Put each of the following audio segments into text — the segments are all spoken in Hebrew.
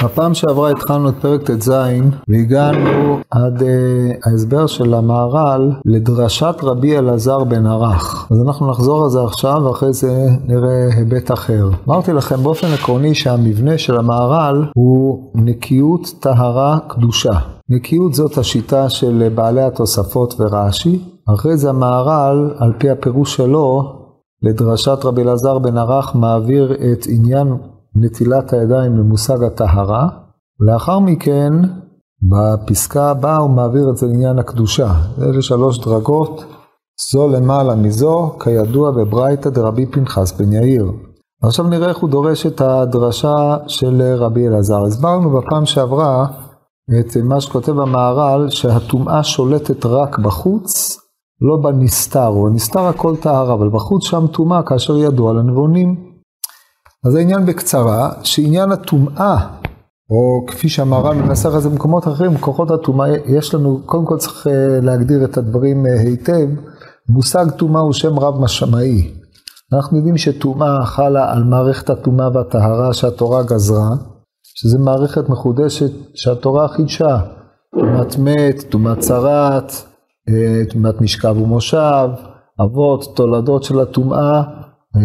הפעם שעברה התחלנו את פרק ט"ז והגענו עד uh, ההסבר של המהר"ל לדרשת רבי אלעזר בן ערך. אז אנחנו נחזור על זה עכשיו ואחרי זה נראה היבט אחר. אמרתי לכם באופן עקרוני שהמבנה של המהר"ל הוא נקיות, טהרה, קדושה. נקיות זאת השיטה של בעלי התוספות ורש"י. אחרי זה המהר"ל, על פי הפירוש שלו, לדרשת רבי אלעזר בן ערך מעביר את עניין נטילת הידיים למושג הטהרה, ולאחר מכן בפסקה הבאה הוא מעביר את זה לעניין הקדושה. אלה שלוש דרגות, זו למעלה מזו, כידוע בברייתא דרבי פנחס בן יאיר. עכשיו נראה איך הוא דורש את הדרשה של רבי אלעזר. הסברנו בפעם שעברה את מה שכותב המהר"ל, שהטומאה שולטת רק בחוץ, לא בנסתר, או נסתר הכל טהרה, אבל בחוץ שם טומאה כאשר ידוע לנבונים. אז העניין בקצרה, שעניין הטומאה, או כפי שהמהר"ל מנסח את זה במקומות אחרים, כוחות הטומאה, יש לנו, קודם כל צריך אה, להגדיר את הדברים אה, היטב, מושג טומאה הוא שם רב משמעי. אנחנו יודעים שטומאה חלה על מערכת הטומאה והטהרה שהתורה גזרה, שזה מערכת מחודשת שהתורה חידשה, טומאת מת, טומאת צרת, אה, טומאת משכב ומושב, אבות, תולדות של הטומאה,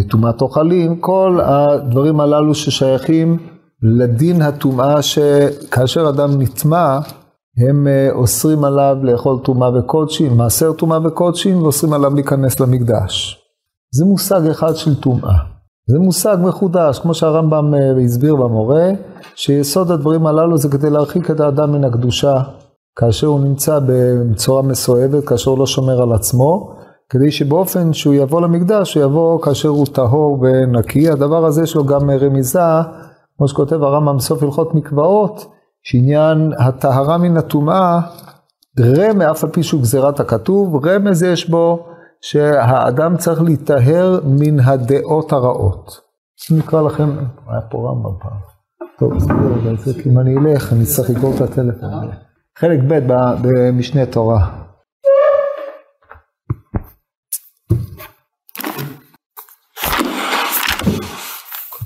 טומאת אוכלים, כל הדברים הללו ששייכים לדין הטומאה שכאשר אדם נטמע, הם אה, אוסרים עליו לאכול טומאה וקודשים, מעשר טומאה וקודשים, ואוסרים עליו להיכנס למקדש. זה מושג אחד של טומאה. זה מושג מחודש, כמו שהרמב"ם אה, הסביר במורה, שיסוד הדברים הללו זה כדי להרחיק את האדם מן הקדושה, כאשר הוא נמצא בצורה מסואבת, כאשר הוא לא שומר על עצמו, כדי שבאופן שהוא יבוא למקדש, הוא יבוא כאשר הוא טהור ונקי. הדבר הזה יש לו גם רמיזה, כמו שכותב הרמב"ם בסוף הלכות מקוואות, שעניין הטהרה מן הטומאה, רמז, אף על פי שהוא גזירת הכתוב, רמז יש בו שהאדם צריך להיטהר מן הדעות הרעות. נקרא לכם, היה פה רמב"ם פעם. טוב, בסדר, אם אני אלך, אני צריך לקרוא את הטלפון. חלק ב' במשנה תורה.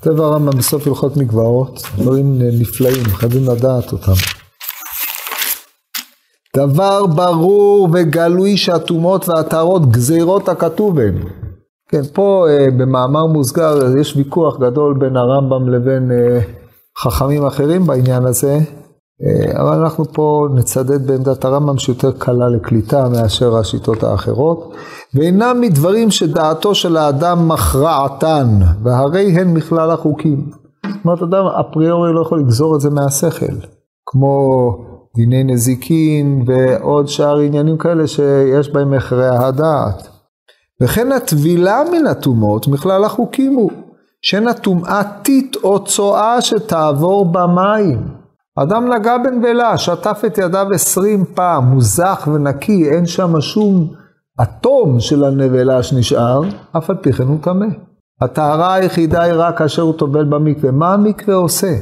כותב הרמב"ם בסוף הלכות מקוואות, דברים נפלאים, חייבים לדעת אותם. דבר ברור וגלוי שהטומאות והטהרות גזירות הכתוב הן. כן, פה אה, במאמר מוסגר יש ויכוח גדול בין הרמב"ם לבין אה, חכמים אחרים בעניין הזה. אה, אבל אנחנו פה נצדד בעמדת הרמב"ם שיותר קלה לקליטה מאשר השיטות האחרות, ואינם מדברים שדעתו של האדם מכרעתן, והרי הן מכלל החוקים. זאת אומרת, אדם אפריורי לא יכול לגזור את זה מהשכל, כמו דיני נזיקין ועוד שאר עניינים כאלה שיש בהם מכרע הדעת. וכן הטבילה מן הטומאות מכלל החוקים הוא, שאין הטומאה טיט או צואה שתעבור במים. אדם נגע בנבלה, שטף את ידיו עשרים פעם, מוזח ונקי, אין שם שום אטום של הנבלה שנשאר, אף על פי כן הוא טמא. הטהרה היחידה היא רק כאשר הוא טובל במקווה. מה המקווה עושה?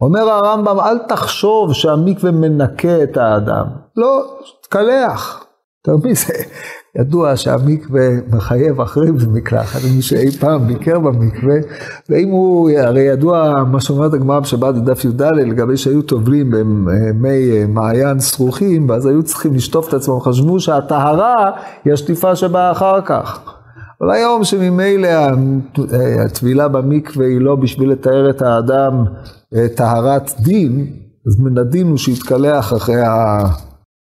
אומר הרמב"ם, אל תחשוב שהמקווה מנקה את האדם. לא, תקלח. אתה מבין, זה ידוע שהמקווה מחייב אחרים במקלחת, מי שאי פעם ביקר במקווה, ואם הוא, הרי ידוע מה שאומרת הגמרא בשבת בדף י"ד, לגבי שהיו טובלים במי מעיין סרוכים, ואז היו צריכים לשטוף את עצמם, חשבו שהטהרה היא השטיפה שבאה אחר כך. אבל היום שממילא הטבילה במקווה היא לא בשביל לתאר את האדם טהרת דין, אז מן הדין הוא שיתקלח אחרי ה...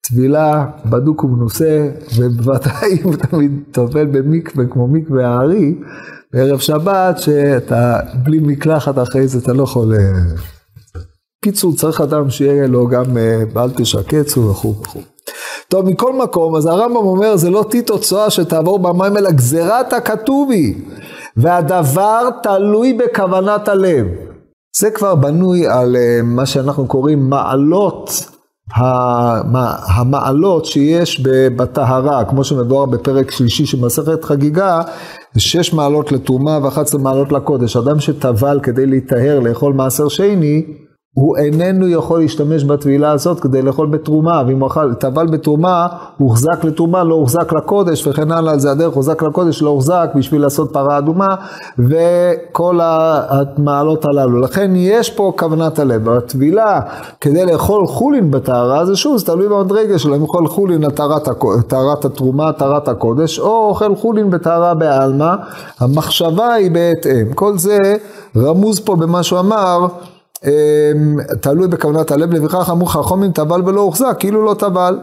טבילה בדוק ומנוסה, ובוודאי אם תמיד טובל במקווה כמו מקווה הארי, בערב שבת, שאתה בלי מקלחת אחרי זה אתה לא יכול... קיצור, צריך אדם שיהיה לו גם בעל תשקצו וכו' וכו'. טוב, מכל מקום, אז הרמב"ם אומר, זה לא צואה שתעבור במים, אלא גזירת הכתוב היא, והדבר תלוי בכוונת הלב. זה כבר בנוי על מה שאנחנו קוראים מעלות המעלות שיש בטהרה, כמו שמדובר בפרק שלישי של מסכת חגיגה, שש מעלות לטומאה ואחת עשרה מעלות לקודש. אדם שטבל כדי להיטהר, לאכול מעשר שני, הוא איננו יכול להשתמש בטבילה הזאת כדי לאכול בתרומה, ואם הוא אכל, טבל בתרומה, הוחזק לתרומה, לא הוחזק לקודש, וכן הלאה, זה הדרך, הוחזק לקודש, לא הוחזק בשביל לעשות פרה אדומה, וכל המעלות הללו. לכן יש פה כוונת הלב. הטבילה, כדי לאכול חולין בטהרה, זה שוב, זה תלוי במדרגה שלו, אם אוכל חולין על טהרת התרומה, טהרת הקודש, או אוכל חולין בטהרה בעלמא, המחשבה היא בהתאם. כל זה רמוז פה במה שהוא אמר, אמ, תלוי בכוונת הלב, לפיכך אמרו חכמים טבל ולא הוחזק, כאילו לא טבל.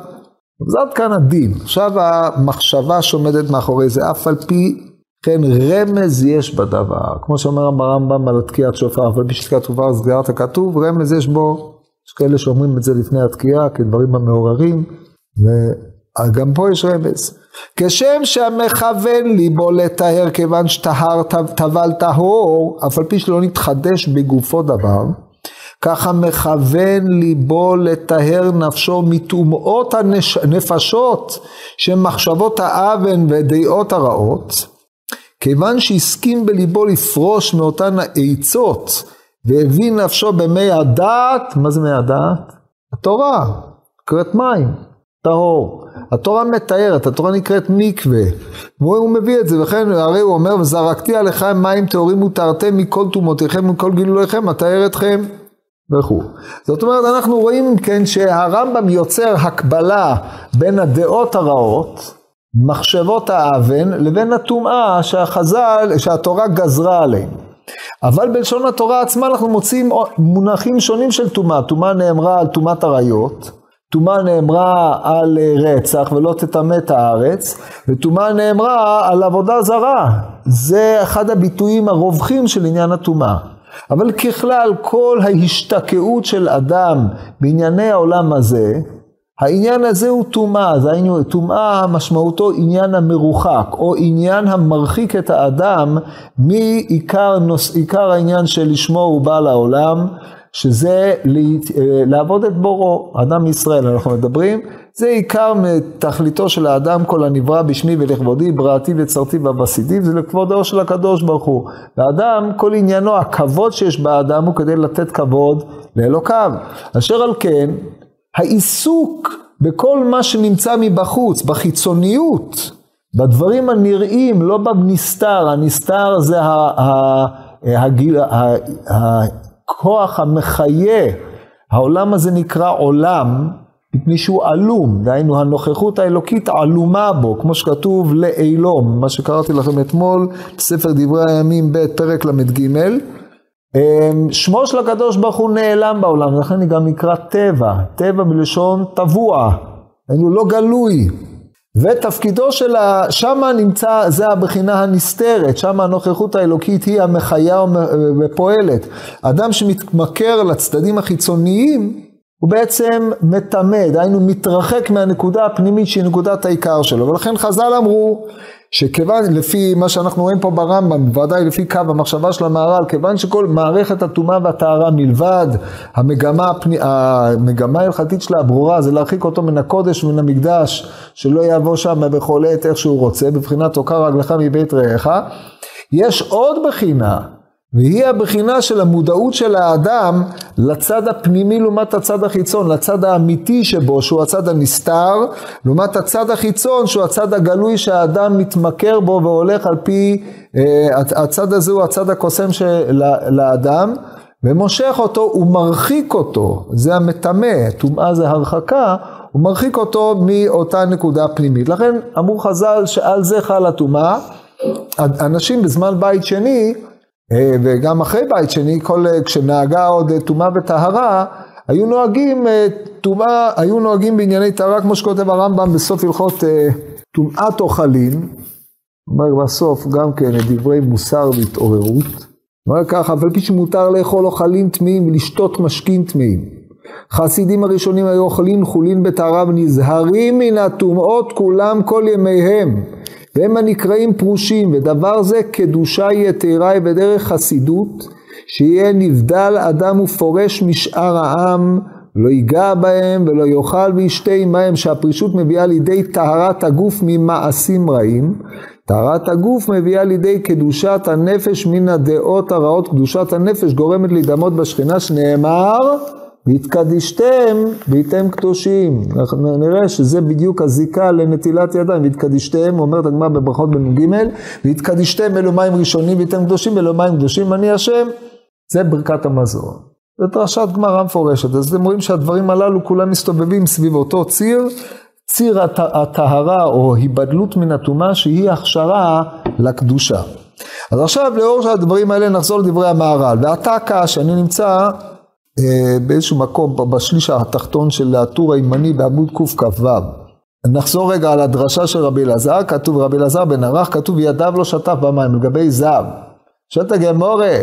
אז עד כאן הדין. עכשיו המחשבה שעומדת מאחורי זה, אף על פי כן רמז יש בדבר. כמו שאומר הרמב"ם על תקיעת שופר, אבל בשתקיעת שופר סגירת הכתוב, רמז יש בו, יש כאלה שאומרים את זה לפני התקיעה כדברים המעוררים, וגם פה יש רמז. כשם שהמכוון ליבו לטהר כיוון שטהר טבל טהור, אף על פי שלא נתחדש בגופו דבר, ככה מכוון ליבו לטהר נפשו מטומאות הנפשות שמחשבות האוון ודעות הרעות, כיוון שהסכים בליבו לפרוש מאותן העצות והבין נפשו במי הדעת, מה זה מי הדעת? התורה, קראת מים, טהור. התורה מתארת, התורה נקראת מקווה. והוא מביא את זה, וכן הרי הוא אומר, וזרקתי עליכם מים טהורים ותרתם מכל טומאותיכם ומכל גילוליכם, אתאר אתכם וכו'. זאת אומרת, אנחנו רואים כן שהרמב"ם יוצר הקבלה בין הדעות הרעות, מחשבות האוון, לבין הטומאה שהחז"ל, שהתורה גזרה עליהם. אבל בלשון התורה עצמה אנחנו מוצאים מונחים שונים של טומאה. טומאה נאמרה על טומאת עריות, טומאה נאמרה על רצח ולא תטמא את הארץ, וטומאה נאמרה על עבודה זרה. זה אחד הביטויים הרווחים של עניין הטומאה. אבל ככלל, כל ההשתקעות של אדם בענייני העולם הזה, העניין הזה הוא טומאה, דהיינו טומאה משמעותו עניין המרוחק, או עניין המרחיק את האדם מעיקר נוס, העניין שלשמו הוא בא לעולם, שזה לעבוד את בורו, אדם ישראל אנחנו מדברים, זה עיקר מתכליתו של האדם כל הנברא בשמי ולכבודי, בראתי וצרתי ובסידי, וזה לכבודו של הקדוש ברוך הוא. והאדם, כל עניינו, הכבוד שיש באדם הוא כדי לתת כבוד לאלוקיו. אשר על כן, העיסוק בכל מה שנמצא מבחוץ, בחיצוניות, בדברים הנראים, לא בנסתר, הנסתר זה הכוח המחיה, העולם הזה נקרא עולם, מפני שהוא עלום, דהיינו הנוכחות האלוקית עלומה בו, כמו שכתוב לאילום, מה שקראתי לכם אתמול, בספר דברי הימים ב' פרק ל"ג. אמ, שמו של הקדוש ברוך הוא נעלם בעולם, לכן היא גם נקרא טבע, טבע מלשון טבוע, דהיינו לא גלוי. ותפקידו של ה... שמה נמצא, זה הבחינה הנסתרת, שמה הנוכחות האלוקית היא המחיה ופועלת. אדם שמתמכר לצדדים החיצוניים, הוא בעצם מטמא, דהיינו מתרחק מהנקודה הפנימית שהיא נקודת העיקר שלו. ולכן חז"ל אמרו שכיוון, לפי מה שאנחנו רואים פה ברמב"ם, בוודאי לפי קו המחשבה של המהר"ל, כיוון שכל מערכת הטומאה והטהרה מלבד המגמה, הפני, המגמה ההלכתית שלה הברורה זה להרחיק אותו מן הקודש ומן המקדש, שלא יבוא שם בכל עת איך שהוא רוצה, בבחינת עוקר רגלך מבית רעך. יש עוד בחינה והיא הבחינה של המודעות של האדם לצד הפנימי לעומת הצד החיצון, לצד האמיתי שבו, שהוא הצד הנסתר, לעומת הצד החיצון, שהוא הצד הגלוי שהאדם מתמכר בו והולך על פי, אה, הצד הזה הוא הצד הקוסם של האדם, ומושך אותו ומרחיק אותו, זה המטמא, טומאה זה הרחקה, הוא מרחיק אותו מאותה נקודה פנימית. לכן אמרו חז"ל שעל זה חלה טומאה, אנשים בזמן בית שני, וגם אחרי בית שני, כל, אה, כשנהגה עוד אה, טומאה וטהרה, היו נוהגים טומאה, היו נוהגים בענייני טהרה, כמו שכותב הרמב"ם בסוף הלכות טומאת אוכלים, אומר בסוף גם כן את דברי מוסר והתעוררות, אומר ככה, אבל פי שמותר לאכול אוכלים טמאים ולשתות משקים טמאים. חסידים הראשונים היו אוכלים חולין בטהרה ונזהרים מן הטומאות כולם כל ימיהם. והם הנקראים פרושים, ודבר זה קדושה יתרה בדרך חסידות, שיהיה נבדל אדם ופורש משאר העם, לא ייגע בהם ולא יאכל וישתה עמהם, שהפרישות מביאה לידי טהרת הגוף ממעשים רעים. טהרת הגוף מביאה לידי קדושת הנפש מן הדעות הרעות, קדושת הנפש גורמת להידמות בשכינה שנאמר והתקדישתם והייתם קדושים. אנחנו נראה שזה בדיוק הזיקה לנטילת ידיים, והתקדישתם, אומרת הגמרא בברכות בנ"ג, והתקדישתם אלו מים ראשונים והייתם קדושים, אלו מים קדושים, אני השם, זה ברכת המזון. זו דרשת גמרא מפורשת, אז אתם רואים שהדברים הללו כולם מסתובבים סביב אותו ציר, ציר הטהרה או היבדלות מן הטומאה שהיא הכשרה לקדושה. אז עכשיו לאור הדברים האלה נחזור לדברי המהר"ל, והתקה שאני נמצא אה, באיזשהו מקום בשליש התחתון של הטור הימני בעמוד קכ"ו. נחזור רגע על הדרשה של רבי אלעזר, כתוב רבי אלעזר בן ערך, כתוב ידיו לא שטף במים, לגבי זב. שואלת הגמורה,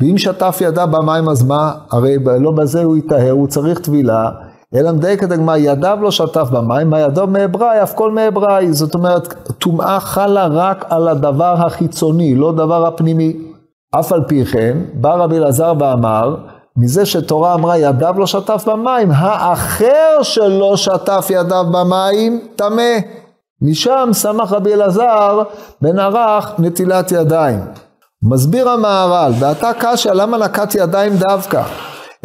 ואם שטף ידיו במים אז מה? הרי לא בזה הוא יטהר, הוא צריך טבילה. אלא מדייקת הגמרא, ידיו לא שטף במים, מה ידו מעברי, אף כל מעברי. זאת אומרת, טומאה חלה רק על הדבר החיצוני, לא דבר הפנימי. אף על פי כן, בא רבי אלעזר ואמר, מזה שתורה אמרה ידיו לא שטף במים, האחר שלא שטף ידיו במים, טמא. משם שמח רבי אלעזר בן ערך נטילת ידיים. מסביר המהר"ל, ואתה קשיא למה נקט ידיים דווקא?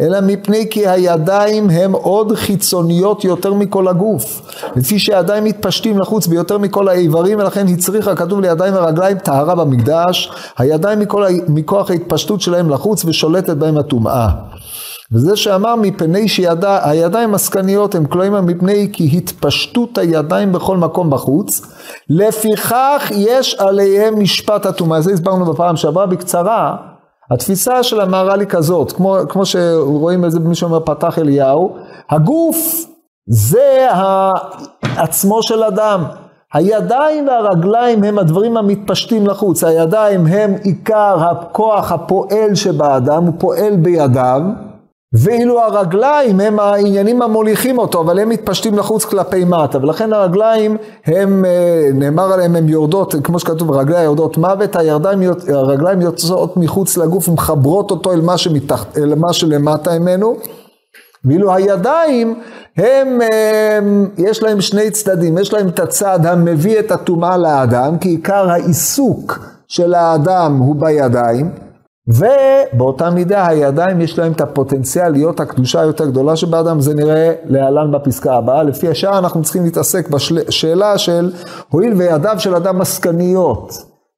אלא מפני כי הידיים הם עוד חיצוניות יותר מכל הגוף. לפי שהידיים מתפשטים לחוץ ביותר מכל האיברים, ולכן הצריכה, כתוב לידיים ורגליים, טהרה במקדש, הידיים מכל, מכוח ההתפשטות שלהם לחוץ ושולטת בהם הטומאה. וזה שאמר מפני שהידיים עסקניות הם כלומר מפני כי התפשטות הידיים בכל מקום בחוץ, לפיכך יש עליהם משפט הטומאה. זה הסברנו בפעם שעברה בקצרה. התפיסה של המהר"ל היא כזאת, כמו, כמו שרואים את זה במי שאומר פתח אליהו, הגוף זה עצמו של אדם. הידיים והרגליים הם הדברים המתפשטים לחוץ, הידיים הם עיקר הכוח הפועל שבאדם, הוא פועל בידיו, ואילו הרגליים הם העניינים המוליכים אותו, אבל הם מתפשטים לחוץ כלפי מטה, ולכן הרגליים הם, אה, נאמר עליהם, הן יורדות, כמו שכתוב, רגליים יורדות מוות, הירדיים, הרגליים יוצאות מחוץ לגוף ומחברות אותו אל מה, שמתחת, אל מה שלמטה ממנו, ואילו הידיים, הם, הם, יש להם שני צדדים, יש להם את הצד המביא את הטומאה לאדם, כי עיקר העיסוק של האדם הוא בידיים, ובאותה מידה הידיים יש להם את הפוטנציאל להיות הקדושה היותר גדולה שבאדם, זה נראה להלן בפסקה הבאה. לפי השעה אנחנו צריכים להתעסק בשאלה של הואיל וידיו של אדם עסקניות,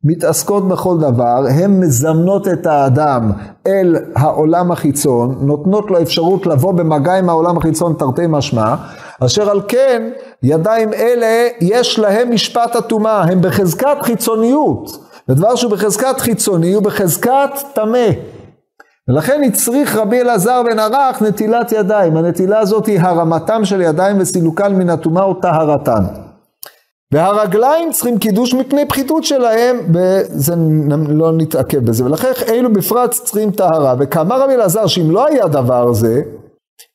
מתעסקות בכל דבר, הן מזמנות את האדם אל העולם החיצון, נותנות לו אפשרות לבוא במגע עם העולם החיצון תרתי משמע, אשר על כן ידיים אלה יש להם משפט הטומאה, הם בחזקת חיצוניות. ודבר שהוא בחזקת חיצוני הוא בחזקת טמא. ולכן הצריך רבי אלעזר בן ערך נטילת ידיים. הנטילה הזאת היא הרמתם של ידיים וסילוקן מן הטומאה או טהרתן. והרגליים צריכים קידוש מפני פחיתות שלהם, וזה לא נתעכב בזה. ולכן אלו בפרט צריכים טהרה. וכאמר רבי אלעזר שאם לא היה דבר זה,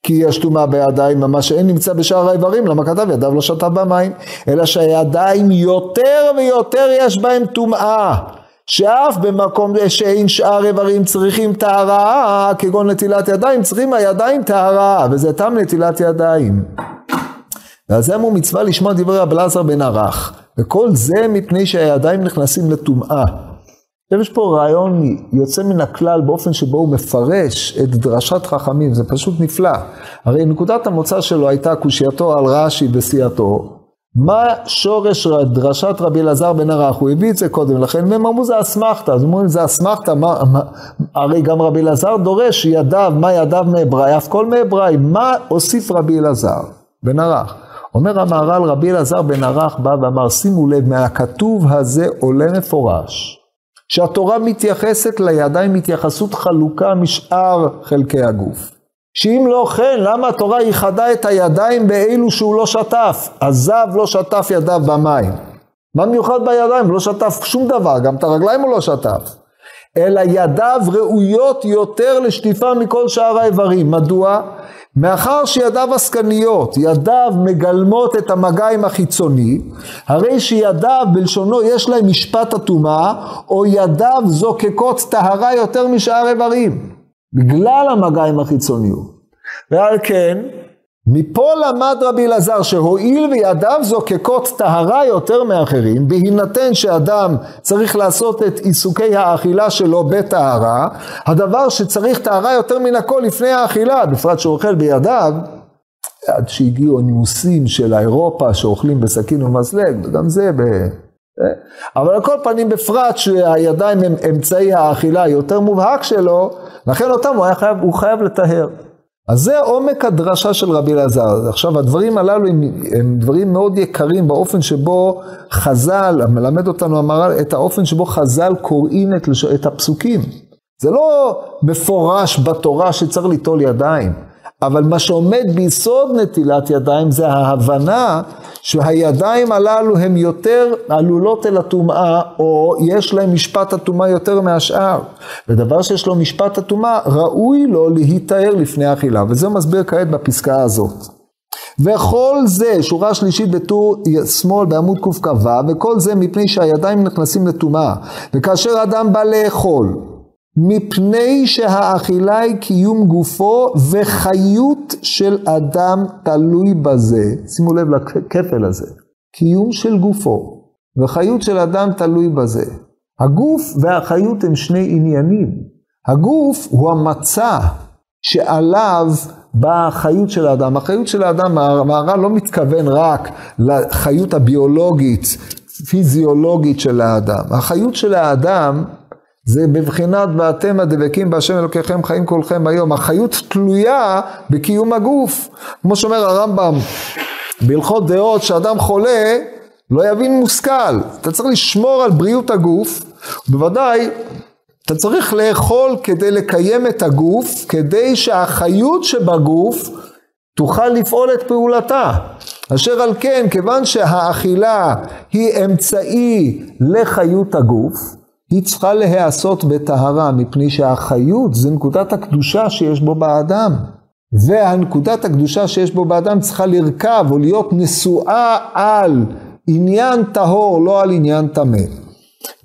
כי יש טומאה בידיים, מה שאין נמצא בשאר האיברים, למה כתב ידיו לא שתה במים, אלא שהידיים יותר ויותר יש בהם טומאה, שאף במקום שאין שאר איברים צריכים טהרה, כגון נטילת ידיים, צריכים הידיים טהרה, וזה תם נטילת ידיים. זה אמרו מצווה לשמוע דברי רב אלעזר בן ערך, וכל זה מפני שהידיים נכנסים לטומאה. עכשיו יש פה רעיון יוצא מן הכלל באופן שבו הוא מפרש את דרשת חכמים, זה פשוט נפלא. הרי נקודת המוצא שלו הייתה קושייתו על רש"י בסיעתו. מה שורש דרשת רבי אלעזר בן ערך? הוא הביא את זה קודם לכן, והם אמרו זה אסמכתא, אז אומרים זה אסמכתא, הרי גם רבי אלעזר דורש ידיו, מה ידיו מעברי, אף כל מעברי, מה הוסיף רבי אלעזר בן ערך? אומר המהר"ל רבי אלעזר בן ערך בא ואמר, שימו לב, מהכתוב הזה עולה מפורש. שהתורה מתייחסת לידיים התייחסות חלוקה משאר חלקי הגוף. שאם לא כן, למה התורה ייחדה את הידיים באלו שהוא לא שטף? הזב לא שטף ידיו במים. מה מיוחד בידיים? לא שטף שום דבר, גם את הרגליים הוא לא שטף. אלא ידיו ראויות יותר לשטיפה מכל שאר האיברים. מדוע? מאחר שידיו עסקניות, ידיו מגלמות את המגע עם החיצוני, הרי שידיו בלשונו יש להם משפט הטומאה, או ידיו זוקקות טהרה יותר משאר איברים, בגלל המגע עם החיצוניות. ועל כן, מפה למד רבי אלעזר שהואיל וידיו זוקקות טהרה יותר מאחרים, בהינתן שאדם צריך לעשות את עיסוקי האכילה שלו בטהרה, הדבר שצריך טהרה יותר מן הכל לפני האכילה, בפרט שהוא אוכל בידיו, עד שהגיעו הנימוסים של האירופה שאוכלים בסכין ומזלג, וגם זה ב... אבל על כל פנים בפרט שהידיים הם אמצעי האכילה היותר מובהק שלו, לכן אותם הוא, חייב, הוא חייב לטהר. אז זה עומק הדרשה של רבי אלעזר. עכשיו הדברים הללו הם, הם דברים מאוד יקרים באופן שבו חז"ל, מלמד אותנו המהר"ל, את האופן שבו חז"ל קוראים את, את הפסוקים. זה לא מפורש בתורה שצריך ליטול ידיים. אבל מה שעומד ביסוד נטילת ידיים זה ההבנה שהידיים הללו הן יותר עלולות אל הטומאה, או יש להן משפט הטומאה יותר מהשאר. ודבר שיש לו משפט הטומאה, ראוי לו להיטהר לפני אכילה, וזה מסביר כעת בפסקה הזאת. וכל זה, שורה שלישית בטור שמאל בעמוד קכ"ו, וכל זה מפני שהידיים נכנסים לטומאה. וכאשר אדם בא לאכול, מפני שהאכילה היא קיום גופו וחיות של אדם תלוי בזה. שימו לב לכפל הזה. קיום של גופו וחיות של אדם תלוי בזה. הגוף והחיות הם שני עניינים. הגוף הוא המצע שעליו באה החיות של האדם. החיות של האדם, המהר"ל לא מתכוון רק לחיות הביולוגית, פיזיולוגית של האדם. החיות של האדם זה בבחינת ואתם הדבקים בהשם אלוקיכם חיים כולכם היום. החיות תלויה בקיום הגוף. כמו שאומר הרמב"ם בהלכות דעות, שאדם חולה לא יבין מושכל. אתה צריך לשמור על בריאות הגוף, בוודאי אתה צריך לאכול כדי לקיים את הגוף, כדי שהחיות שבגוף תוכל לפעול את פעולתה. אשר על כן, כיוון שהאכילה היא אמצעי לחיות הגוף, היא צריכה להיעשות בטהרה, מפני שהחיות זה נקודת הקדושה שיש בו באדם. והנקודת הקדושה שיש בו באדם צריכה לרכב או להיות נשואה על עניין טהור, לא על עניין טמא.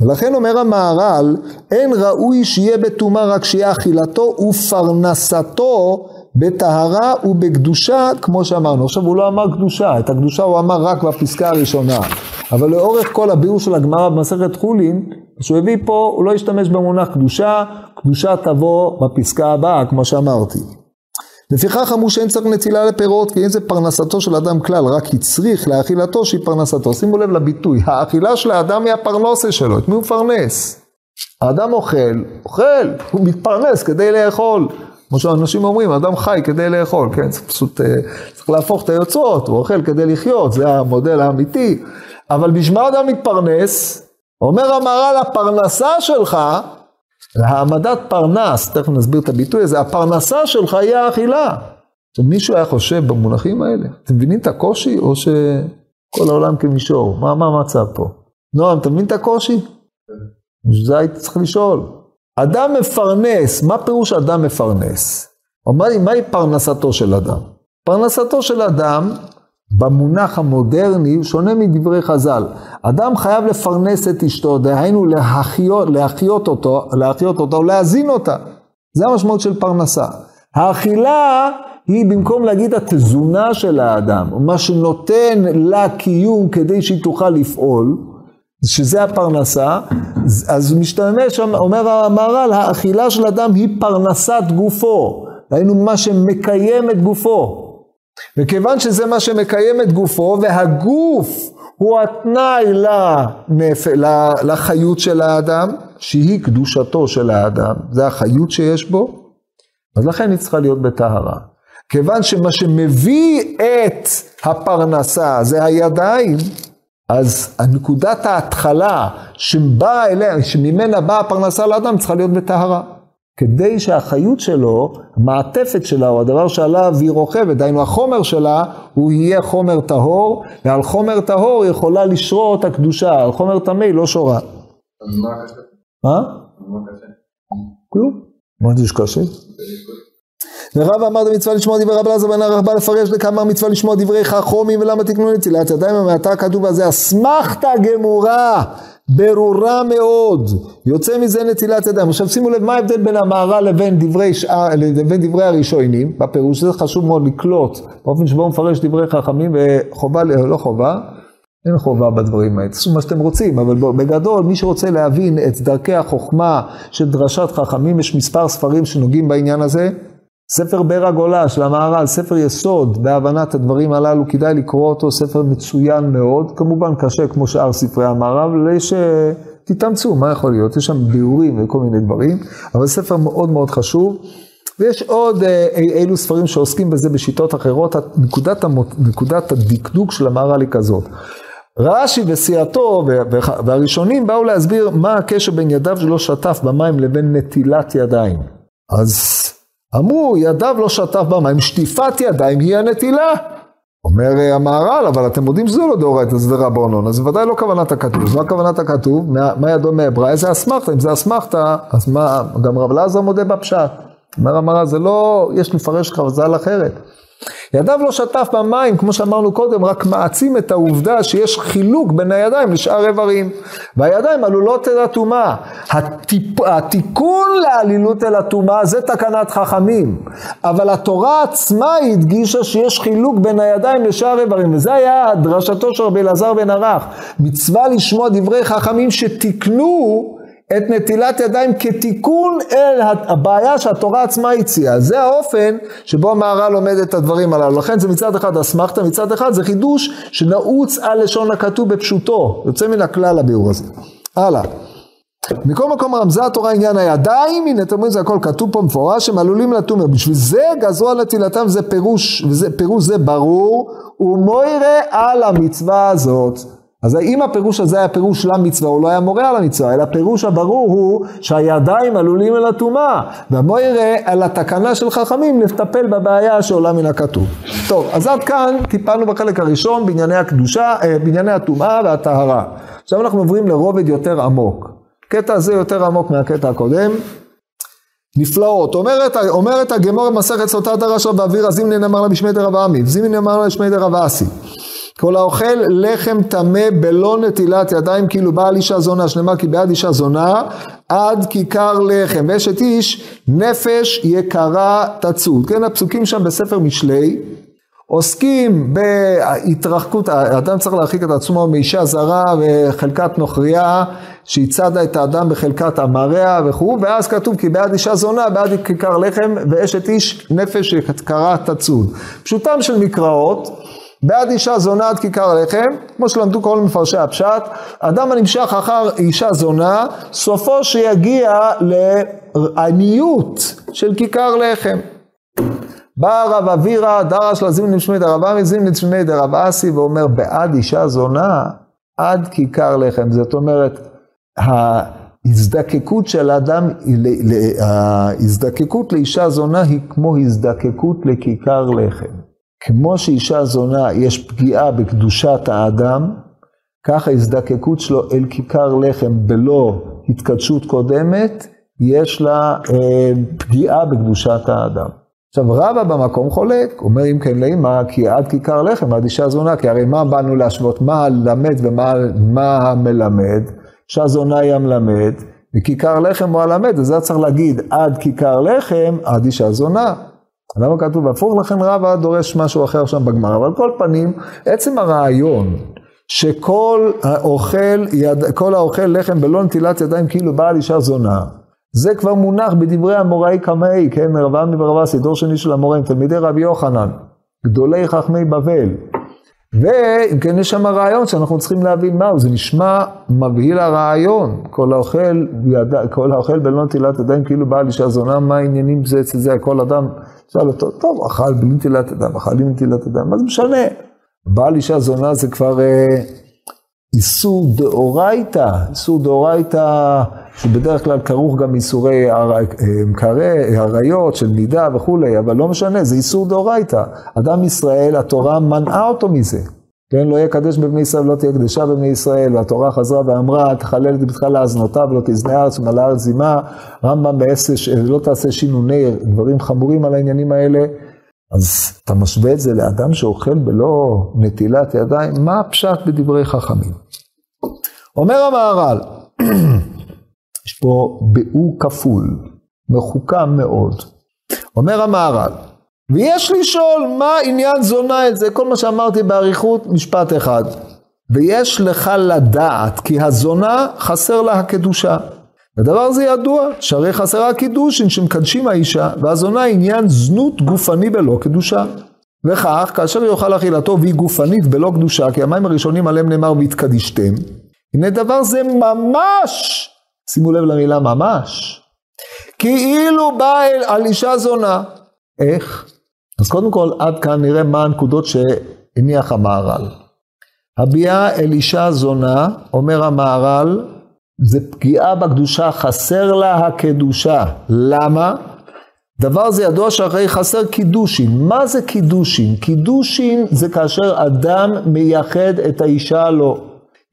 ולכן אומר המהר"ל, אין ראוי שיהיה בטומאה רק שיהיה אכילתו ופרנסתו בטהרה ובקדושה, כמו שאמרנו. עכשיו הוא לא אמר קדושה, את הקדושה הוא אמר רק בפסקה הראשונה. אבל לאורך כל הביאור של הגמרא במסכת חולין, שהוא הביא פה, הוא לא השתמש במונח קדושה, קדושה תבוא בפסקה הבאה, כמו שאמרתי. לפיכך אמרו שאין צריך נטילה לפירות, כי אין זה פרנסתו של אדם כלל, רק הצריך לאכילתו שהיא פרנסתו. שימו לב לביטוי, האכילה של האדם היא הפרנסה שלו, את מי הוא מפרנס? האדם אוכל, אוכל, הוא מתפרנס כדי לאכול. כמו שאנשים אומרים, אדם חי כדי לאכול, כן? צריך פשוט, אה, צריך להפוך את היוצרות, הוא אוכל כדי לחיות, זה המודל האמיתי. אבל בשביל מה אדם מתפרנס? אומר המהר"ל, הפרנסה שלך, העמדת פרנס, תכף נסביר את הביטוי הזה, הפרנסה שלך היא האכילה. עכשיו מישהו היה חושב במונחים האלה? אתם מבינים את הקושי או שכל העולם כמישור? מה, מה המצב פה? נועם, אתה מבין את הקושי? בשביל זה הייתי צריך לשאול. אדם מפרנס, מה פירוש אדם מפרנס? או מהי, מהי פרנסתו של אדם? פרנסתו של אדם במונח המודרני הוא שונה מדברי חז"ל. אדם חייב לפרנס את אשתו, דהיינו להחיות, להחיות אותו, להחיות אותה ולהזין אותה. זה המשמעות של פרנסה. האכילה היא במקום להגיד התזונה של האדם, מה שנותן לה קיום כדי שהיא תוכל לפעול, שזה הפרנסה, אז משתמש, אומר המהר"ל, האכילה של אדם היא פרנסת גופו, דהיינו מה שמקיים את גופו. וכיוון שזה מה שמקיים את גופו, והגוף הוא התנאי לנפ... לחיות של האדם, שהיא קדושתו של האדם, זה החיות שיש בו, אז לכן היא צריכה להיות בטהרה. כיוון שמה שמביא את הפרנסה זה הידיים, אז הנקודת ההתחלה שבאה אליה, שממנה באה הפרנסה לאדם צריכה להיות בטהרה. כדי שהחיות שלו, המעטפת שלה, או הדבר שעליו היא רוכבת, דהיינו החומר שלה, הוא יהיה חומר טהור, ועל חומר טהור יכולה לשרור את הקדושה, על חומר טמא היא לא שורה. מה? כלום. מה זה שקשה? ורב אמר דמצווה לשמוע דברי רב אלעזר בן ערך בא לפרש לכמה מצווה לשמוע דברי חכומים ולמה תקנו נטילת ידיים המעטה כתוב על זה אסמכתא גמורה ברורה מאוד, יוצא מזה נטילת ידיים. עכשיו שימו לב מה ההבדל בין המהר"ל לבין דברי, שאר, לבין דברי הראשונים, בפירוש זה חשוב מאוד לקלוט, באופן שבו הוא מפרש דברי חכמים וחובה, לא חובה, אין חובה בדברים האלה, תעשו מה שאתם רוצים, אבל בגדול מי שרוצה להבין את דרכי החוכמה של דרשת חכמים, יש מספר ספרים שנוגעים בעניין הזה. ספר בר הגולה של המהר"ל, ספר יסוד בהבנת הדברים הללו, כדאי לקרוא אותו, ספר מצוין מאוד, כמובן קשה כמו שאר ספרי המהר"ל, אבל יש, תתאמצו, מה יכול להיות, יש שם ביאורים וכל מיני דברים, אבל ספר מאוד מאוד חשוב. ויש עוד אה, אילו ספרים שעוסקים בזה בשיטות אחרות, נקודת, המות, נקודת הדקדוק של המהר"ל היא כזאת. רש"י וסיעתו והראשונים באו להסביר מה הקשר בין ידיו שלא שטף במים לבין נטילת ידיים. אז אמרו, ידיו לא שטף במים, שטיפת ידיים היא הנטילה. אומר אה, המהר"ל, אבל אתם יודעים שזה לא דאורייתא, זה רבונון, אז בוודאי לא כוונת הכתוב. מה כוונת הכתוב? מה, מה ידו מהברא? איזה אסמכתא? אם זה אסמכתא, אז מה, גם רב אלעזר מודה בפשט. אומר המהר"ל, זה לא, יש לפרש חז"ל אחרת. ידיו לא שטף במים, כמו שאמרנו קודם, רק מעצים את העובדה שיש חילוק בין הידיים לשאר איברים. והידיים עלולות אל הטומאה. הטיפ... התיקון לעלילות אל הטומאה זה תקנת חכמים. אבל התורה עצמה הדגישה שיש חילוק בין הידיים לשאר איברים. וזה היה דרשתו של רבי אלעזר בן ערך. מצווה לשמוע דברי חכמים שתיקנו את נטילת ידיים כתיקון אל הבעיה שהתורה עצמה הציעה. זה האופן שבו המהר"ל לומד את הדברים הללו. לכן זה מצד אחד אסמכתא, מצד אחד זה חידוש שנעוץ על לשון הכתוב בפשוטו. יוצא מן הכלל הביאור הזה. הלאה. מכל מקום רמזה התורה עניין הידיים, הנה אתם רואים זה הכל כתוב פה מפורש, הם עלולים לטומאה. בשביל זה גזרו על נטילתם, זה פירוש, וזה, פירוש זה ברור, ומוירה על המצווה הזאת. אז אם הפירוש הזה היה פירוש למצווה, הוא לא היה מורה על המצווה, אלא הפירוש הברור הוא שהידיים עלולים אל הטומאה, יראה על התקנה של חכמים לטפל בבעיה שעולה מן הכתוב. טוב, אז עד כאן טיפלנו בחלק הראשון בענייני הקדושה, אה, בענייני הטומאה והטהרה. עכשיו אנחנו עוברים לרובד יותר עמוק. קטע הזה יותר עמוק מהקטע הקודם. נפלאות. אומרת, אומרת הגמור במסכת סוטת הרשע באוויר, אז אם נאמר לה בשמי דרב עמי, אם נאמר לה בשמי דרב אסי. כל האוכל לחם טמא בלא נטילת ידיים כאילו בעל אישה זונה, שנאמר כי בעד אישה זונה עד כיכר לחם, ואשת איש נפש יקרה תצוד. כן, הפסוקים שם בספר משלי עוסקים בהתרחקות, האדם צריך להרחיק את עצמו מאישה זרה וחלקת נוכריה שהיא צדה את האדם בחלקת אמריה וכו', ואז כתוב כי בעד אישה זונה, בעד כיכר לחם ואשת איש נפש יקרה תצוד. פשוטם של מקראות בעד אישה זונה עד כיכר לחם, כמו שלמדו כל מפרשי הפשט, אדם הנמשך אחר אישה זונה, סופו שיגיע לעניות של כיכר לחם. בא רב אבירה, דרש לזימין לשמי דרב עמי, זימין לשמי דרב אסי, ואומר בעד אישה זונה עד כיכר לחם. זאת אומרת, ההזדקקות של האדם, ההזדקקות לאישה זונה היא כמו הזדקקות לכיכר לחם. כמו שאישה זונה יש פגיעה בקדושת האדם, כך ההזדקקות שלו אל כיכר לחם בלא התקדשות קודמת, יש לה אה, פגיעה בקדושת האדם. עכשיו רבא במקום חולק, אומר אם כן לאמא, כי עד כיכר לחם, עד אישה זונה, כי הרי מה באנו להשוות, מה הלמד ומה המלמד? אישה זונה היא המלמד, וכיכר לחם הוא הלמד, אז זה צריך להגיד עד כיכר לחם, עד אישה זונה. למה כתוב הפוך? לכן רבא דורש משהו אחר שם בגמרא. אבל כל פנים, עצם הרעיון שכל האוכל, יד, כל האוכל לחם בלא נטילת ידיים כאילו בעל אישה זונה, זה כבר מונח בדברי המוראי קמאי, כן, רב עמי ורב אסי, דור שני של המוראים, תלמידי רבי יוחנן, גדולי חכמי בבל. ואם כן יש שם רעיון שאנחנו צריכים להבין מהו, זה נשמע מבהיל הרעיון, כל האוכל, יד... כל האוכל בלא נטילת ידיים כאילו בעל אישה זונה, מה העניינים זה אצל זה, כל אדם. שאל אותו, טוב, אכל בלי נטילת ידיים, אכל עם נטילת ידיים, מה זה משנה? בעל אישה זונה זה כבר אה, איסור דאורייתא, איסור דאורייתא שבדרך כלל כרוך גם איסורי עריות של נידה וכולי, אבל לא משנה, זה איסור דאורייתא. אדם ישראל, התורה מנעה אותו מזה. כן, לא יקדש בבני ישראל ולא תהיה קדשה בבני ישראל, והתורה חזרה ואמרה, תחלל את ביתך להזנותיו ולא תזנה ארץ ומלא ארץ זימה, רמב"ם בעשר, לא תעשה שינוני, דברים חמורים על העניינים האלה. אז אתה משווה את זה לאדם שאוכל בלא נטילת ידיים, מה הפשט בדברי חכמים? אומר המהר"ל, יש פה ביאור כפול, מחוכם מאוד. אומר המהר"ל, ויש לשאול מה עניין זונה את זה, כל מה שאמרתי באריכות, משפט אחד. ויש לך לדעת כי הזונה חסר לה הקדושה. הדבר הזה ידוע, שהרי חסרה קידושין שמקדשים האישה, והזונה עניין זנות גופני בלא קדושה. וכך, כאשר יאכל אכילתו והיא גופנית בלא קדושה, כי המים הראשונים עליהם נאמר והתקדישתם, הנה דבר זה ממש, שימו לב למילה ממש, כאילו בא אל, על אישה זונה. איך? אז קודם כל, עד כאן נראה מה הנקודות שהניח המהר"ל. הביאה אל אישה זונה, אומר המהר"ל, זה פגיעה בקדושה, חסר לה הקדושה. למה? דבר זה ידוע שהרי חסר קידושין. מה זה קידושין? קידושין זה כאשר אדם מייחד את האישה לו.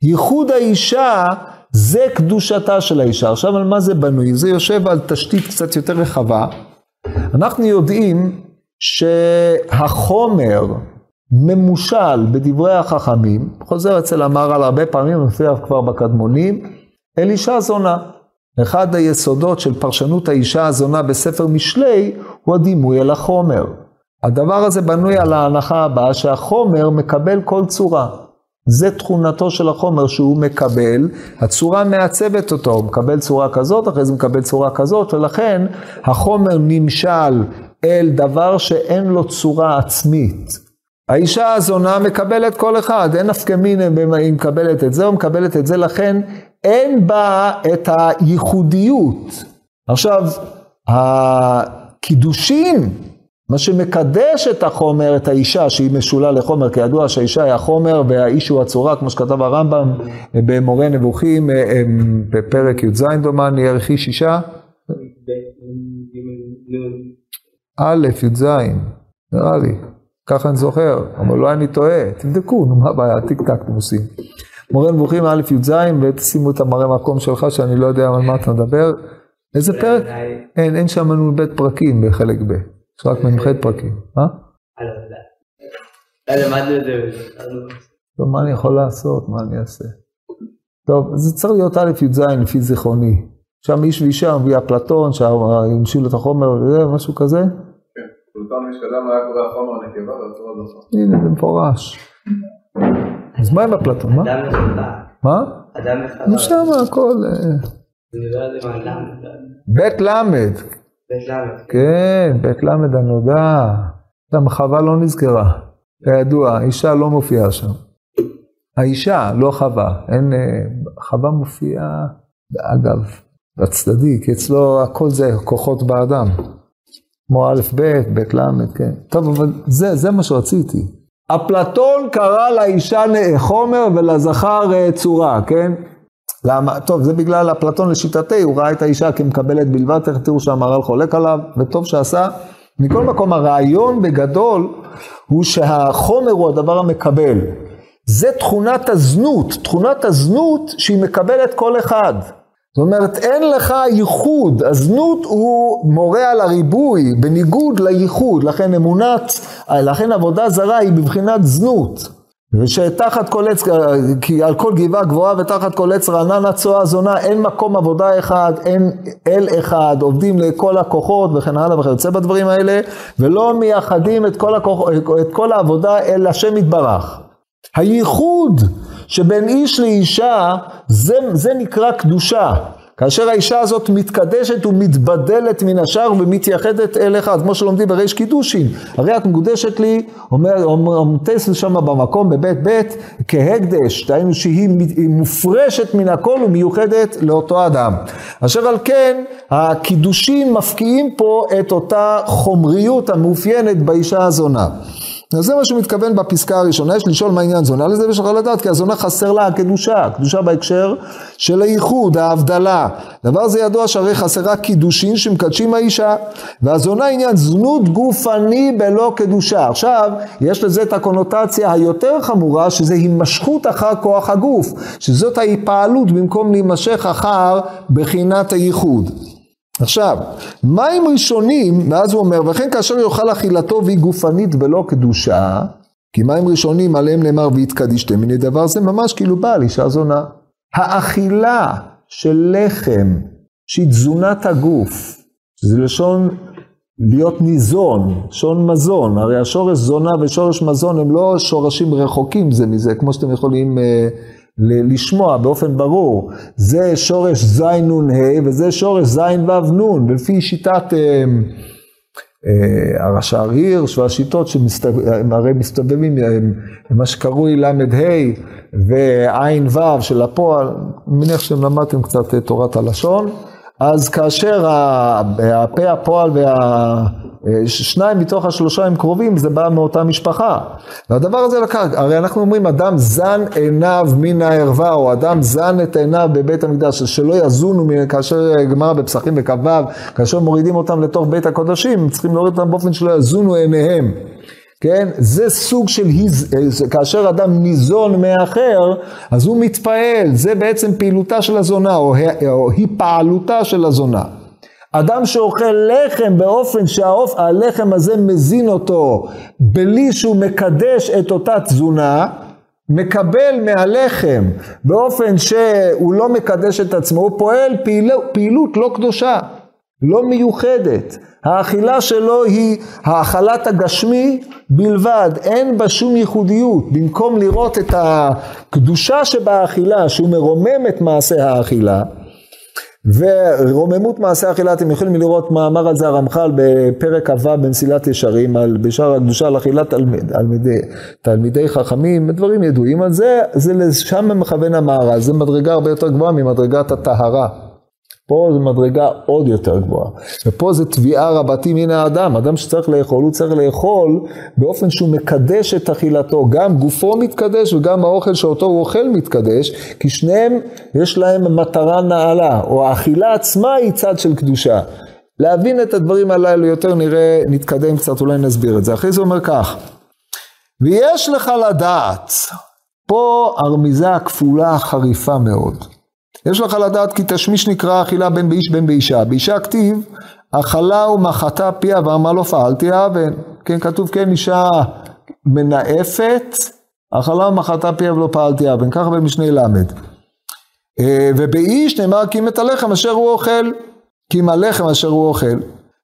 ייחוד האישה זה קדושתה של האישה. עכשיו על מה זה בנוי? זה יושב על תשתית קצת יותר רחבה. אנחנו יודעים שהחומר ממושל בדברי החכמים, חוזר אצל המהר"ל הרבה פעמים, מופיע כבר בקדמונים, אל אישה זונה. אחד היסודות של פרשנות האישה הזונה בספר משלי הוא הדימוי אל החומר. הדבר הזה בנוי על ההנחה הבאה שהחומר מקבל כל צורה. זה תכונתו של החומר שהוא מקבל, הצורה מעצבת אותו, הוא מקבל צורה כזאת, אחרי זה מקבל צורה כזאת, ולכן החומר נמשל אל דבר שאין לו צורה עצמית. האישה הזונה מקבלת כל אחד, אין נפקא מיניה אם היא מקבלת את זה או מקבלת את זה, לכן אין בה את הייחודיות. עכשיו, הקידושין, מה שמקדש את החומר, את האישה שהיא משולה לחומר, כי ידוע שהאישה היא החומר והאיש הוא הצורה, כמו שכתב הרמב"ם במורה נבוכים בפרק י"ז דומני, ערכי שישה. א', י"ז, נראה לי. ככה אני זוכר, אבל אולי אני טועה, תבדקו, נו מה הבעיה, טיק טק אתם עושים. מורה נבוכים א' י"ז ותשימו את המראה מקום שלך שאני לא יודע על מה אתה מדבר. איזה פרק? אין, אין שם נ"ב פרקים בחלק ב', יש רק מ"ח פרקים. מה? למדנו את זה. טוב, מה אני יכול לעשות? מה אני אעשה? טוב, זה צריך להיות א' י"ז לפי זיכרוני. שם איש ואישה מביא אפלטון, שהמשיל את החומר, משהו כזה. פלוטון משקדם היה קורא החומר הנקבה והצורה דוחה. הנה, זה מפורש. אז מה עם אפלטון? מה? אדם וחווה. מה? אדם וחווה. נו שם הכל. אה. בית למד. כן, בית למד הנודע. גם חווה לא נזכרה. כידוע, אישה לא מופיעה שם. האישה, לא חווה. אין, אה, חווה מופיעה, אגב, בצדדי, כי אצלו הכל זה כוחות באדם. כמו א', ב', ב', ל', כן. טוב, אבל זה, זה מה שרציתי. אפלטון קרא לאישה חומר ולזכר אה, צורה, כן? למה? טוב, זה בגלל אפלטון לשיטתי, הוא ראה את האישה כמקבלת בלבד, תכף תראו שהמהר"ל חולק עליו, וטוב שעשה. מכל מקום, הרעיון בגדול הוא שהחומר הוא הדבר המקבל. זה תכונת הזנות, תכונת הזנות שהיא מקבלת כל אחד. זאת אומרת, אין לך ייחוד, הזנות הוא מורה על הריבוי, בניגוד לייחוד, לכן אמונת, לכן עבודה זרה היא בבחינת זנות. ושתחת כל עץ, כי על כל גבעה גבוהה ותחת כל עץ רעננה צואה זונה, אין מקום עבודה אחד, אין אל אחד, עובדים לכל הכוחות וכן הלאה וכיוצא בדברים האלה, ולא מייחדים את כל, הכוח, את כל העבודה אל השם יתברך. הייחוד שבין איש לאישה, זה, זה נקרא קדושה. כאשר האישה הזאת מתקדשת ומתבדלת מן השאר ומתייחדת אל אחד, כמו שלומדים בריש קידושין. הרי את מקודשת לי, אומר, אומר טסל שם במקום בבית בית, כהקדש, דהיינו שהיא מופרשת מן הכל ומיוחדת לאותו אדם. אשר על כן, הקידושין מפקיעים פה את אותה חומריות המאופיינת באישה הזונה. אז זה מה שהוא מתכוון בפסקה הראשונה, יש לשאול מה עניין זונה לזה ויש לך לדעת, כי הזונה חסר לה הקדושה, קדושה בהקשר של הייחוד, ההבדלה. דבר זה ידוע שהרי חסרה קידושין שמקדשים האישה, והזונה עניין זנות גופני בלא קדושה. עכשיו, יש לזה את הקונוטציה היותר חמורה, שזה הימשכות אחר כוח הגוף, שזאת ההיפעלות במקום להימשך אחר בחינת הייחוד. עכשיו, מים ראשונים, ואז הוא אומר, וכן כאשר יאכל אכילתו והיא גופנית ולא קדושה, כי מים ראשונים עליהם נאמר והתקדישתם, הנה דבר זה ממש כאילו בעל אישה זונה. האכילה של לחם, שהיא תזונת הגוף, שזה לשון להיות ניזון, לשון מזון, הרי השורש זונה ושורש מזון הם לא שורשים רחוקים זה מזה, כמו שאתם יכולים אה, לשמוע באופן ברור. זה שורש ז'-נ'-ה' וזה שורש ז'-ו'-נ', ולפי שיטת... אה, אה, הרש"ר הירש והשיטות שהם הרי מסתובבים עם מה שקרוי ל"ה וע"ו של הפועל, אני מניח שאתם למדתם קצת תורת הלשון, אז כאשר הפה הפועל וה... שניים מתוך השלושה הם קרובים, זה בא מאותה משפחה. והדבר הזה לקח, הרי אנחנו אומרים, אדם זן עיניו מן הערווה, או אדם זן את עיניו בבית המקדש, שלא יזונו, כאשר גמרא בפסחים וכ"ו, כאשר מורידים אותם לתוך בית הקודשים, צריכים להוריד אותם באופן שלא יזונו עיניהם. כן? זה סוג של, כאשר אדם ניזון מאחר, אז הוא מתפעל, זה בעצם פעילותה של הזונה, או, או היא פעלותה של הזונה. אדם שאוכל לחם באופן שהלחם הזה מזין אותו בלי שהוא מקדש את אותה תזונה, מקבל מהלחם באופן שהוא לא מקדש את עצמו, הוא פועל פעילות, פעילות לא קדושה, לא מיוחדת. האכילה שלו היא האכלת הגשמי בלבד, אין בה שום ייחודיות. במקום לראות את הקדושה שבאכילה, שהוא מרומם את מעשה האכילה, ורוממות מעשה אכילה, אתם יכולים לראות מאמר על זה הרמח"ל בפרק כ"ו במסילת ישרים, על בשער הקדושה על אכילת תלמיד, תלמידי, תלמידי חכמים, דברים ידועים על זה, זה לשם מכוון המהר"ל, זה מדרגה הרבה יותר גבוהה ממדרגת הטהרה. פה זו מדרגה עוד יותר גבוהה. ופה זה תביעה רבתי מן האדם. אדם שצריך לאכול, הוא צריך לאכול באופן שהוא מקדש את אכילתו. גם גופו מתקדש וגם האוכל שאותו הוא אוכל מתקדש, כי שניהם יש להם מטרה נעלה, או האכילה עצמה היא צד של קדושה. להבין את הדברים הללו יותר נראה, נתקדם קצת, אולי נסביר את זה. אחרי זה אומר כך, ויש לך לדעת, פה הרמיזה הכפולה חריפה מאוד. יש לך לדעת כי תשמיש נקרא אכילה בין באיש בין באישה. באישה כתיב, אכלה ומחתה פיה ואמר לא פעלתי אבן. כן, כתוב כן אישה מנאפת, אכלה ומחתה פיה ולא פעלתי אבן. ככה במשנה ל'. אה, ובאיש נאמר קים את הלחם אשר הוא אוכל. קים הלחם אשר הוא אוכל.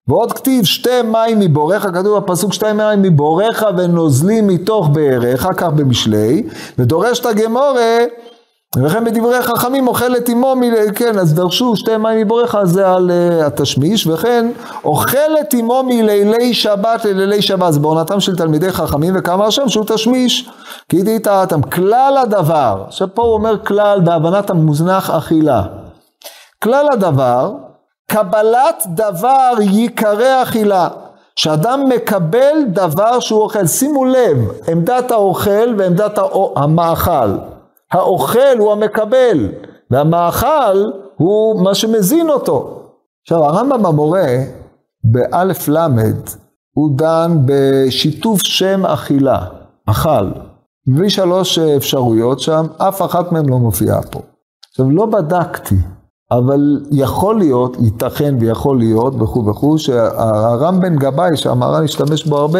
ועוד כתיב שתי מים מבורך, כתוב בפסוק שתי מים מבורך ונוזלים מתוך באריך, כך במשלי, ודורש את הגמורה וכן בדברי חכמים אוכלת עמו, כן, אז דרשו שתי מים מבורך, זה על uh, התשמיש, וכן אוכלת עמו מלילי שבת ללילי שבת, זה בעונתם של תלמידי חכמים, וכמה השם שהוא תשמיש, כי דהיתאתם, כלל הדבר, עכשיו פה הוא אומר כלל בהבנת המוזנח אכילה, כלל הדבר, קבלת דבר ייקרא אכילה. שאדם מקבל דבר שהוא אוכל, שימו לב, עמדת האוכל ועמדת המאכל. האוכל הוא המקבל, והמאכל הוא מה שמזין אותו. עכשיו הרמב"ם המורה באלף למד הוא דן בשיתוף שם אכילה, אכל. מביא שלוש אפשרויות שם, אף אחת מהן לא מופיעה פה. עכשיו לא בדקתי, אבל יכול להיות, ייתכן ויכול להיות וכו' וכו', שהרם גבאי שהמהר"ן השתמש בו הרבה,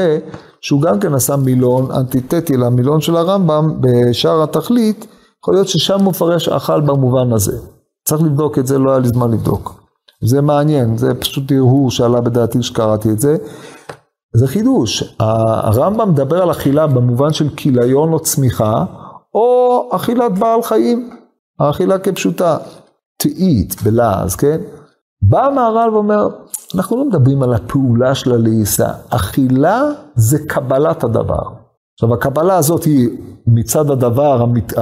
שהוא גם כן עשה מילון אנטיתטי למילון של הרמב"ם בשער התכלית, יכול להיות ששם מפרש אכל במובן הזה. צריך לבדוק את זה, לא היה לי זמן לבדוק. זה מעניין, זה פשוט הרהור שעלה בדעתי שקראתי את זה. זה חידוש. הרמב"ם מדבר על אכילה במובן של כיליון או צמיחה, או אכילת בעל חיים, האכילה כפשוטה. to eat בלעז, כן? בא המהר"ל ואומר, אנחנו לא מדברים על הפעולה של הלעיסה, אכילה זה קבלת הדבר. עכשיו הקבלה הזאת היא מצד הדבר המת...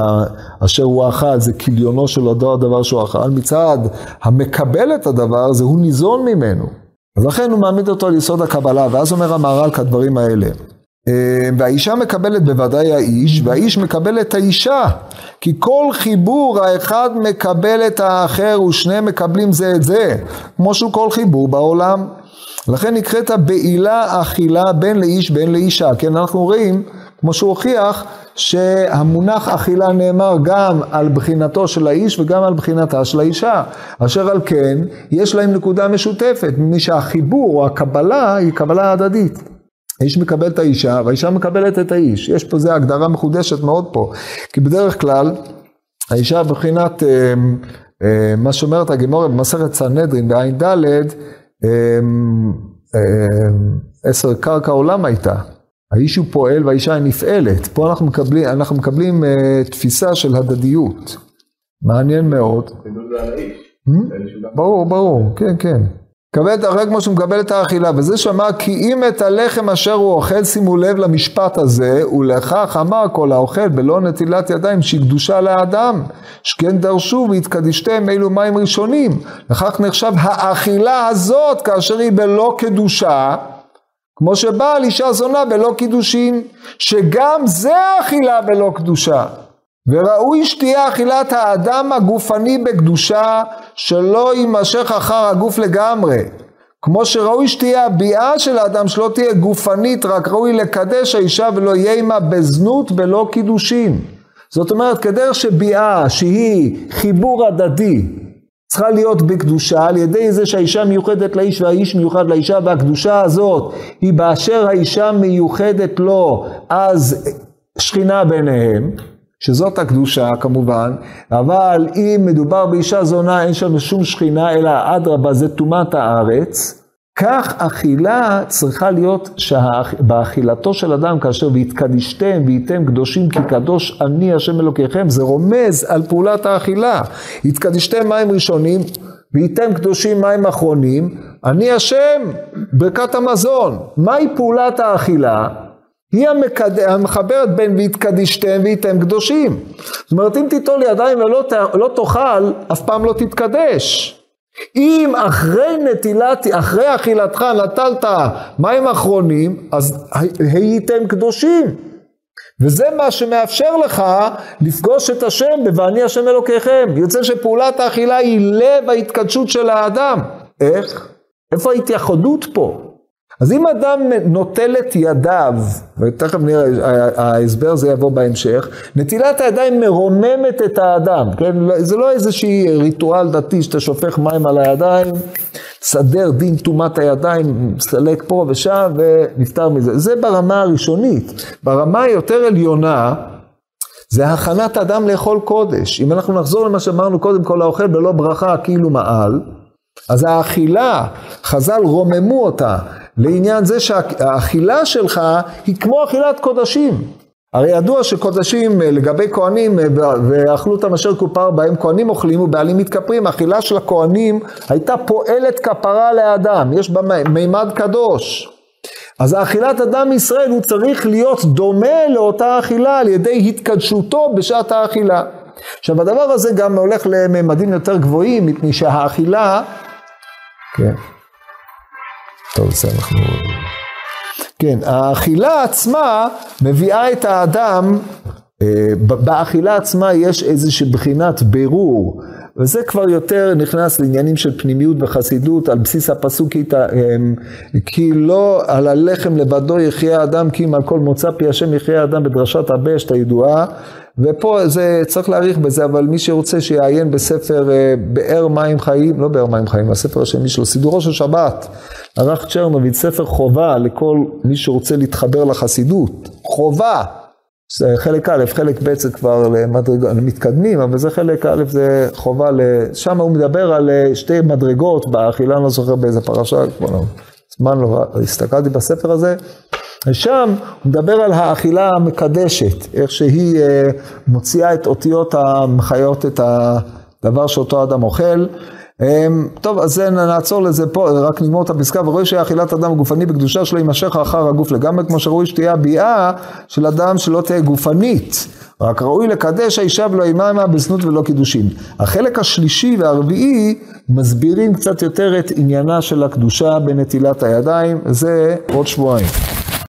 אשר הוא אכל, זה כליונו של אותו הדבר שהוא אכל, מצד המקבל את הדבר, זה הוא ניזון ממנו. אז לכן הוא מעמיד אותו על יסוד הקבלה, ואז אומר המהר"ל כדברים האלה. אה, והאישה מקבלת בוודאי האיש, והאיש מקבל את האישה. כי כל חיבור האחד מקבל את האחר ושניהם מקבלים זה את זה, כמו שהוא כל חיבור בעולם. לכן נקראת בעילה אכילה בין לאיש בין לאישה. כן, אנחנו רואים כמו שהוא הוכיח שהמונח אכילה נאמר גם על בחינתו של האיש וגם על בחינתה של האישה. אשר על כן, יש להם נקודה משותפת, מפני שהחיבור או הקבלה היא קבלה הדדית. האיש מקבל את האישה והאישה מקבלת את האיש. יש פה, זה הגדרה מחודשת מאוד פה. כי בדרך כלל, האישה בחינת, אה, אה, מה שאומרת הגמורה במסכת סנהדרין בעין ד', עשר קרקע עולם הייתה. האיש הוא פועל והאישה היא נפעלת. פה אנחנו מקבלים, אנחנו מקבלים תפיסה של הדדיות. מעניין מאוד. ברור, ברור, כן, כן. מקבל את האוכל כמו שהוא מקבל את האכילה, וזה שאמר כי אם את הלחם אשר הוא אוכל, שימו לב למשפט הזה, ולכך אמר כל האוכל בלא נטילת ידיים שהיא קדושה לאדם, שכן דרשו והתקדישתם אלו מים ראשונים, לכך נחשב האכילה הזאת כאשר היא בלא קדושה, כמו שבאה על אישה זונה בלא קידושין, שגם זה האכילה בלא קדושה. וראוי שתהיה אכילת האדם הגופני בקדושה שלא יימשך אחר הגוף לגמרי. כמו שראוי שתהיה הביאה של האדם שלא תהיה גופנית, רק ראוי לקדש האישה ולא יהיה עמה בזנות ולא קידושין. זאת אומרת, כדרך שביאה שהיא חיבור הדדי, צריכה להיות בקדושה על ידי זה שהאישה מיוחדת לאיש והאיש מיוחד לאישה והקדושה הזאת היא באשר האישה מיוחדת לו. אז שכינה ביניהם שזאת הקדושה כמובן, אבל אם מדובר באישה זונה אין שם שום שכינה, אלא אדרבה זה טומאת הארץ, כך אכילה צריכה להיות שבאכילתו של אדם כאשר והתקדישתם והייתם קדושים כי קדוש אני השם אלוקיכם, זה רומז על פעולת האכילה. התקדישתם מים ראשונים והייתם קדושים מים אחרונים, אני השם ברכת המזון. מהי פעולת האכילה? היא המקד... המחברת בין והתקדישתם והייתם קדושים. זאת אומרת, אם תיטול ידיים ולא ת... לא תאכל, אף פעם לא תתקדש. אם אחרי נטילת, אחרי אכילתך נטלת מים אחרונים, אז הייתם קדושים. וזה מה שמאפשר לך לפגוש את השם ב"ואני השם אלוקיכם". יוצא שפעולת האכילה היא לב ההתקדשות של האדם. איך? איפה ההתייחדות פה? אז אם אדם נוטל את ידיו, ותכף נראה, ההסבר הזה יבוא בהמשך, נטילת הידיים מרוממת את האדם, כן? זה לא איזשהי ריטואל דתי שאתה שופך מים על הידיים, סדר דין טומאת הידיים, סלק פה ושם ונפטר מזה. זה ברמה הראשונית. ברמה היותר עליונה, זה הכנת אדם לאכול קודש. אם אנחנו נחזור למה שאמרנו קודם, כל האוכל בלא ברכה כאילו מעל, אז האכילה, חז"ל רוממו אותה. לעניין זה שהאכילה שלך היא כמו אכילת קודשים. הרי ידוע שקודשים אה, לגבי כהנים ואכלו אותם אשר כופר בהם כהנים אוכלים ובעלים מתכפרים, האכילה של הכהנים הייתה פועלת כפרה לאדם, יש בה מימד קדוש. אז האכילת אדם מישראל הוא צריך להיות דומה לאותה אכילה על ידי התקדשותו בשעת האכילה. עכשיו הדבר הזה גם הולך לממדים יותר גבוהים מפני שהאכילה, כן. טוב, זה אנחנו... כן, האכילה עצמה מביאה את האדם, אה, באכילה עצמה יש איזושהי בחינת בירור, וזה כבר יותר נכנס לעניינים של פנימיות וחסידות על בסיס הפסוק כי לא על הלחם לבדו יחיה האדם כי אם על כל מוצא פי השם יחיה האדם בדרשת הבשת הידועה ופה זה צריך להעריך בזה אבל מי שרוצה שיעיין בספר אה, באר מים חיים לא באר מים חיים הספר השני שלו סידורו של שבת ערך צ'רנוביץ ספר חובה לכל מי שרוצה להתחבר לחסידות. חובה. זה חלק א', חלק ב' זה כבר למתקדמים, אבל זה חלק א', זה חובה, שם הוא מדבר על אה, שתי מדרגות באכילה, אני לא זוכר באיזה פרשה, כבר לא, זמן לא, הסתכלתי בספר הזה, ושם הוא מדבר על האכילה המקדשת, איך שהיא אה, מוציאה את אותיות המחיות את הדבר שאותו אדם אוכל. אמ, טוב, אז נעצור לזה פה, רק נגמור את הפסקה, ורואה שאכילת אדם גופני בקדושה שלו יימשך אחר הגוף לגמרי, כמו שראוי שתהיה הביאה של אדם שלא תהיה גופנית. רק ראוי לקדש האישה ולא אימה בזנות ולא קידושין. החלק השלישי והרביעי מסבירים קצת יותר את עניינה של הקדושה בנטילת הידיים, זה עוד שבועיים.